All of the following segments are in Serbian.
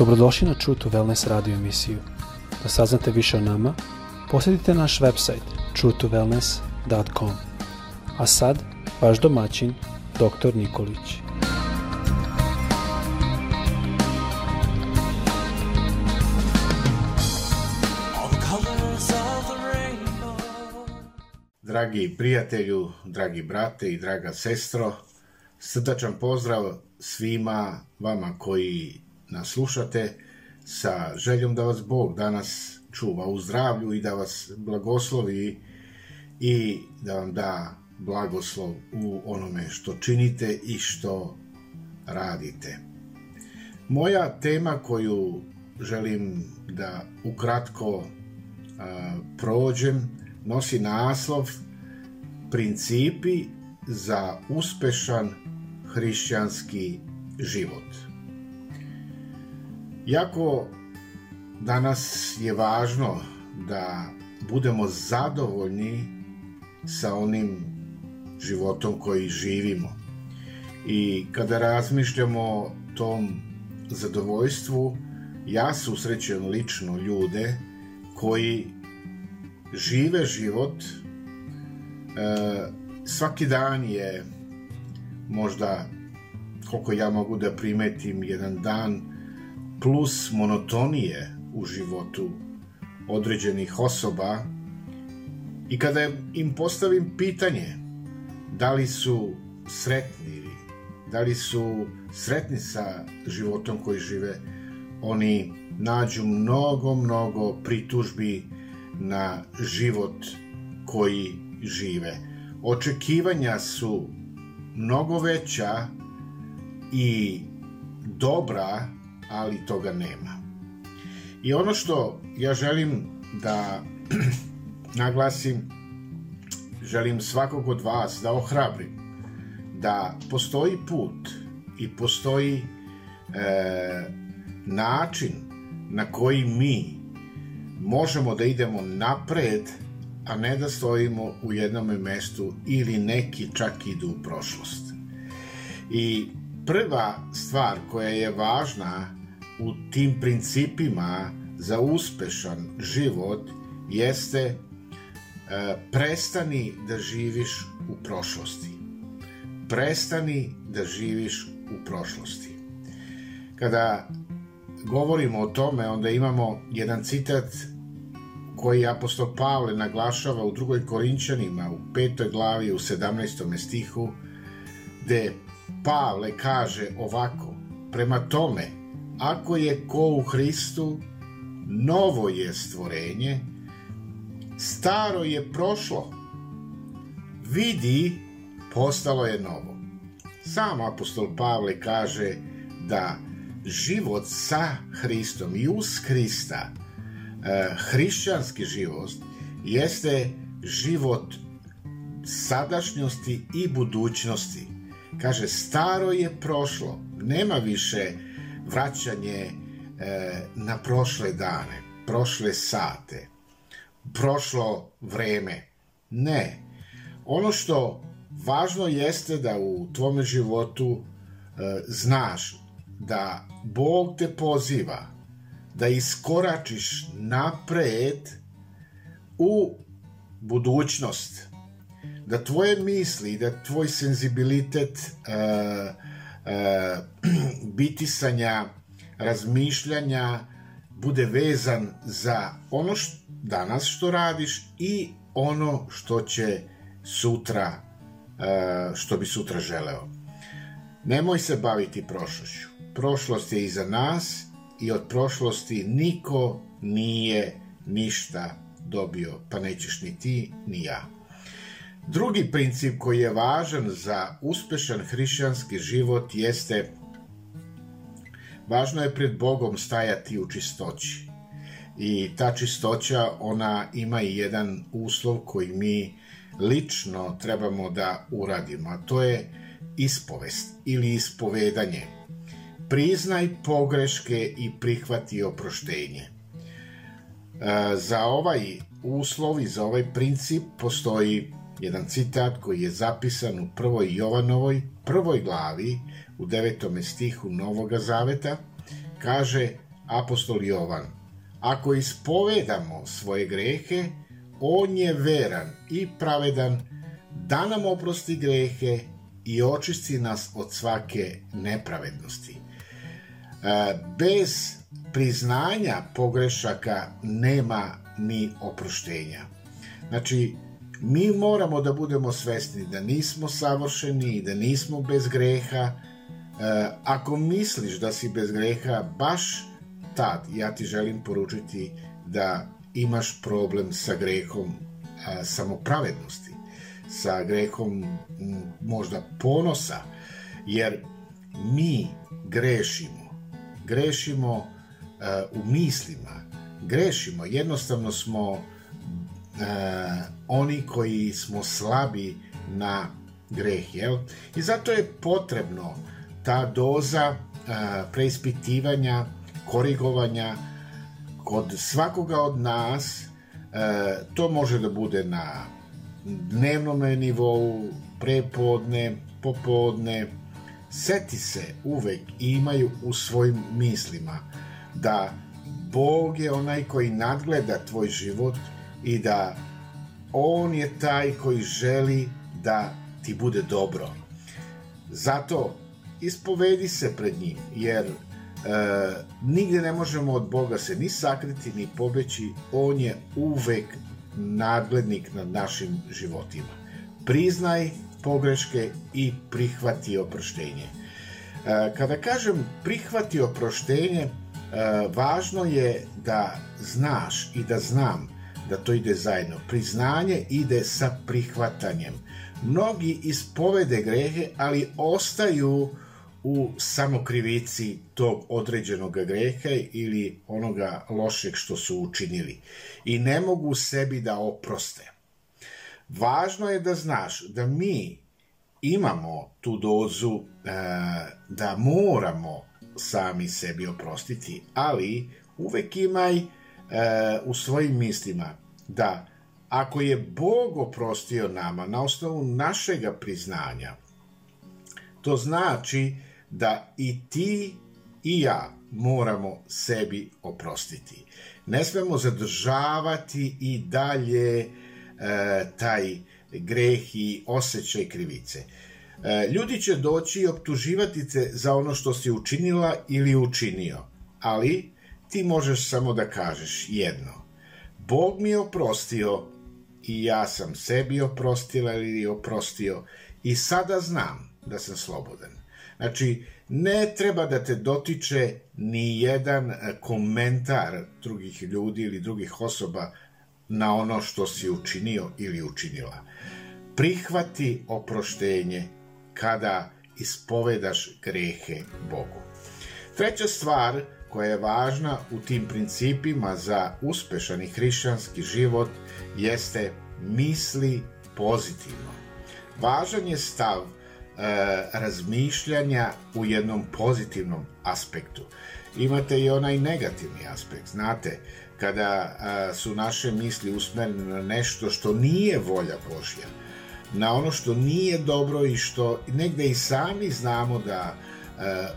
Dobrodošli na True to Wellness radio emisiju. Da saznate više o nama, posjetite naš website truetowellness.com. A sad, vaš domaćin, dr. Nikolić. Dragi prijatelju, dragi brate i draga sestro, srdačan pozdrav svima vama koji nas slušate sa željom da vas Bog danas čuva u zdravlju i da vas blagoslovi i da vam da blagoslov u onome što činite i što radite. Moja tema koju želim da ukratko a, prođem nosi naslov Principi za uspešan hrišćanski život. Jako danas je važno da budemo zadovoljni sa onim životom koji živimo. I kada razmišljamo o tom zadovoljstvu, ja susrećem lično ljude koji žive život, e, svaki dan je možda, koliko ja mogu da primetim, jedan dan plus monotonije u životu određenih osoba i kada im postavim pitanje da li su sretni da li su sretni sa životom koji žive, oni nađu mnogo, mnogo pritužbi na život koji žive. Očekivanja su mnogo veća i dobra, ali toga nema. I ono što ja želim da naglasim, želim svakog od vas da ohrabrim da postoji put i postoji e, način na koji mi možemo da idemo napred, a ne da stojimo u jednom mestu ili neki čak idu u prošlost. I prva stvar koja je važna u tim principima za uspešan život jeste e, prestani da živiš u prošlosti. Prestani da živiš u prošlosti. Kada govorimo o tome, onda imamo jedan citat koji apostol Pavle naglašava u drugoj Korinčanima, u petoj glavi, u 17. stihu, gde Pavle kaže ovako, prema tome, ako je ko u Hristu, novo je stvorenje, staro je prošlo, vidi, postalo je novo. Sam apostol Pavle kaže da život sa Hristom i uz Hrista, e, hrišćanski život, jeste život sadašnjosti i budućnosti. Kaže, staro je prošlo, nema više vraćanje e, na prošle dane, prošle sate, prošlo vreme. Ne. Ono što važno jeste da u tvome životu e, znaš da Bog te poziva da iskoračiš napred u budućnost. Da tvoje misli, da tvoj senzibilitet uh, uh, bitisanja, razmišljanja bude vezan za ono što, danas što radiš i ono što će sutra, uh, što bi sutra želeo. Nemoj se baviti prošlošću prošlost je iza nas i od prošlosti niko nije ništa dobio, pa nećeš ni ti, ni ja. Drugi princip koji je važan za uspešan hrišćanski život jeste važno je pred Bogom stajati u čistoći. I ta čistoća, ona ima i jedan uslov koji mi lično trebamo da uradimo, a to je ispovest ili ispovedanje priznaj pogreške i prihvati oproštenje. E, za ovaj uslov i za ovaj princip postoji jedan citat koji je zapisan u prvoj Jovanovoj prvoj glavi u devetome stihu Novoga Zaveta kaže apostol Jovan, ako ispovedamo svoje grehe, on je veran i pravedan da nam oprosti grehe i očisti nas od svake nepravednosti. E, bez priznanja pogrešaka nema ni oproštenja. Znači, mi moramo da budemo svesni da nismo savršeni i da nismo bez greha. E, ako misliš da si bez greha, baš tad ja ti želim poručiti da imaš problem sa grehom a, samopravednosti, sa grehom možda ponosa, jer mi grešimo. Grešimo a, u mislima, grešimo, jednostavno smo oni koji smo slabi na greh, jel? I zato je potrebno ta doza a, preispitivanja, korigovanja, kod svakoga od nas e, to može da bude na dnevnom nivou, prepodne, popodne, seti se uvek imaju u svojim mislima da Bog je onaj koji nadgleda tvoj život i da On je taj koji želi da ti bude dobro. Zato ispovedi se pred njim, jer E, nigde ne možemo od Boga se ni sakriti, ni pobeći. On je uvek nadglednik nad našim životima. Priznaj pogreške i prihvati oproštenje. E, kada kažem prihvati oproštenje, e, važno je da znaš i da znam da to ide zajedno. Priznanje ide sa prihvatanjem. Mnogi ispovede grehe, ali ostaju u samokrivici tog određenog greha ili onoga lošeg što su učinili i ne mogu sebi da oproste. Važno je da znaš da mi imamo tu dozu e, da moramo sami sebi oprostiti, ali uvek imaj u svojim mislima da ako je Bog oprostio nama na osnovu našega priznanja, to znači da i ti i ja moramo sebi oprostiti. Ne smemo zadržavati i dalje e, taj greh i osjećaj krivice. E, ljudi će doći i optuživati te za ono što si učinila ili učinio, ali ti možeš samo da kažeš jedno. Bog mi je oprostio i ja sam sebi oprostila ili oprostio i sada znam da sam slobodan. Znači, ne treba da te dotiče ni jedan e, komentar drugih ljudi ili drugih osoba na ono što si učinio ili učinila. Prihvati oproštenje kada ispovedaš grehe Bogu. Treća stvar koja je važna u tim principima za uspešan i hrišćanski život jeste misli pozitivno. Važan je stav E, razmišljanja u jednom pozitivnom aspektu. Imate i onaj negativni aspekt, znate, kada a, su naše misli usmerene na nešto što nije volja Božja, na ono što nije dobro i što negde i sami znamo da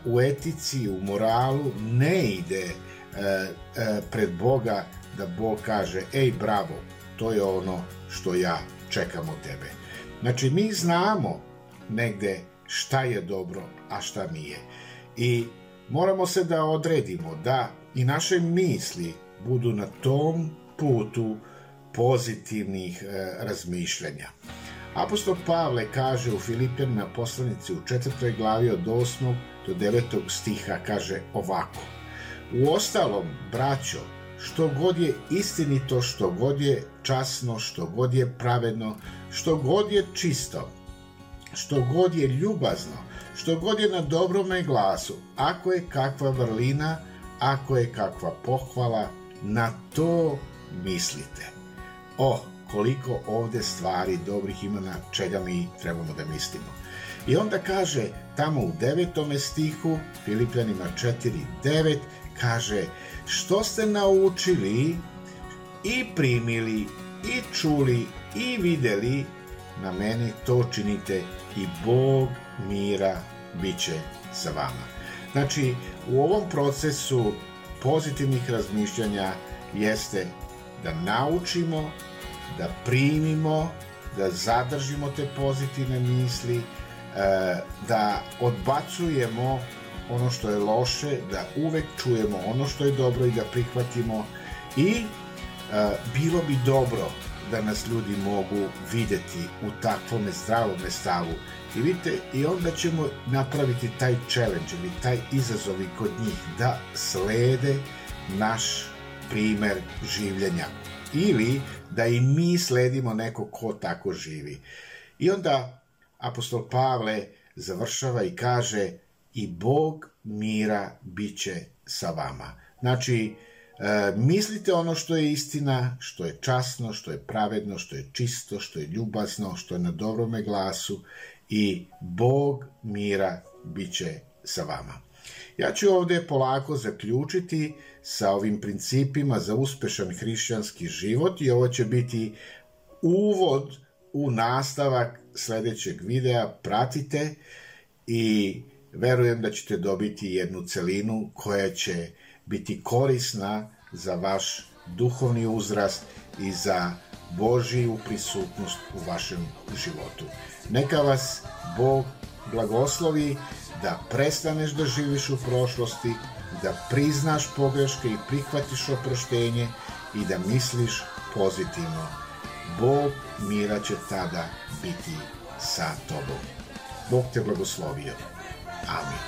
u etici, u moralu ne ide a, pred Boga da Bog kaže, ej bravo, to je ono što ja čekam od tebe. Znači, mi znamo negde šta je dobro, a šta nije. I moramo se da odredimo da i naše misli budu na tom putu pozitivnih e, razmišljanja. Apostol Pavle kaže u Filipljanima poslanici u četvrtoj glavi od 8. do 9. stiha kaže ovako. U ostalom, braćo, što god je istinito, što god je časno, što god je pravedno, što god je čisto, što god je ljubazno, što god je na dobrome glasu, ako je kakva vrlina, ako je kakva pohvala, na to mislite. O, koliko ovde stvari dobrih ima na čega mi trebamo da mislimo. I onda kaže tamo u devetome stihu, Filipljanima 4.9, kaže što ste naučili i primili i čuli i videli na meni to činite i Bog mira bit će sa vama. Znači, u ovom procesu pozitivnih razmišljanja jeste da naučimo, da primimo, da zadržimo te pozitivne misli, e, da odbacujemo ono što je loše, da uvek čujemo ono što je dobro i da prihvatimo i e, bilo bi dobro da nas ljudi mogu videti u takvom zdravom stavu. I vidite, i onda ćemo napraviti taj challenge ili taj izazovi kod njih da slede naš primer življenja. Ili da i mi sledimo neko ko tako živi. I onda apostol Pavle završava i kaže i Bog mira biće sa vama. Znači, E, mislite ono što je istina, što je časno, što je pravedno, što je čisto, što je ljubazno, što je na dobrome glasu i Bog mira bit će sa vama. Ja ću ovde polako zaključiti sa ovim principima za uspešan hrišćanski život i ovo će biti uvod u nastavak sledećeg videa. Pratite i verujem da ćete dobiti jednu celinu koja će biti korisna za vaš duhovni uzrast i za Božiju prisutnost u vašem životu. Neka vas Bog blagoslovi da prestaneš da živiš u prošlosti, da priznaš pogreške i prihvatiš oproštenje i da misliš pozitivno. Bog mira će tada biti sa tobom. Bog te blagoslovio. Amin.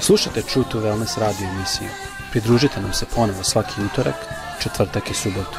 Slušajte True to Wellness radio emisiju. Pridružite nam se ponovo svaki utorak, četvrtak i subotu.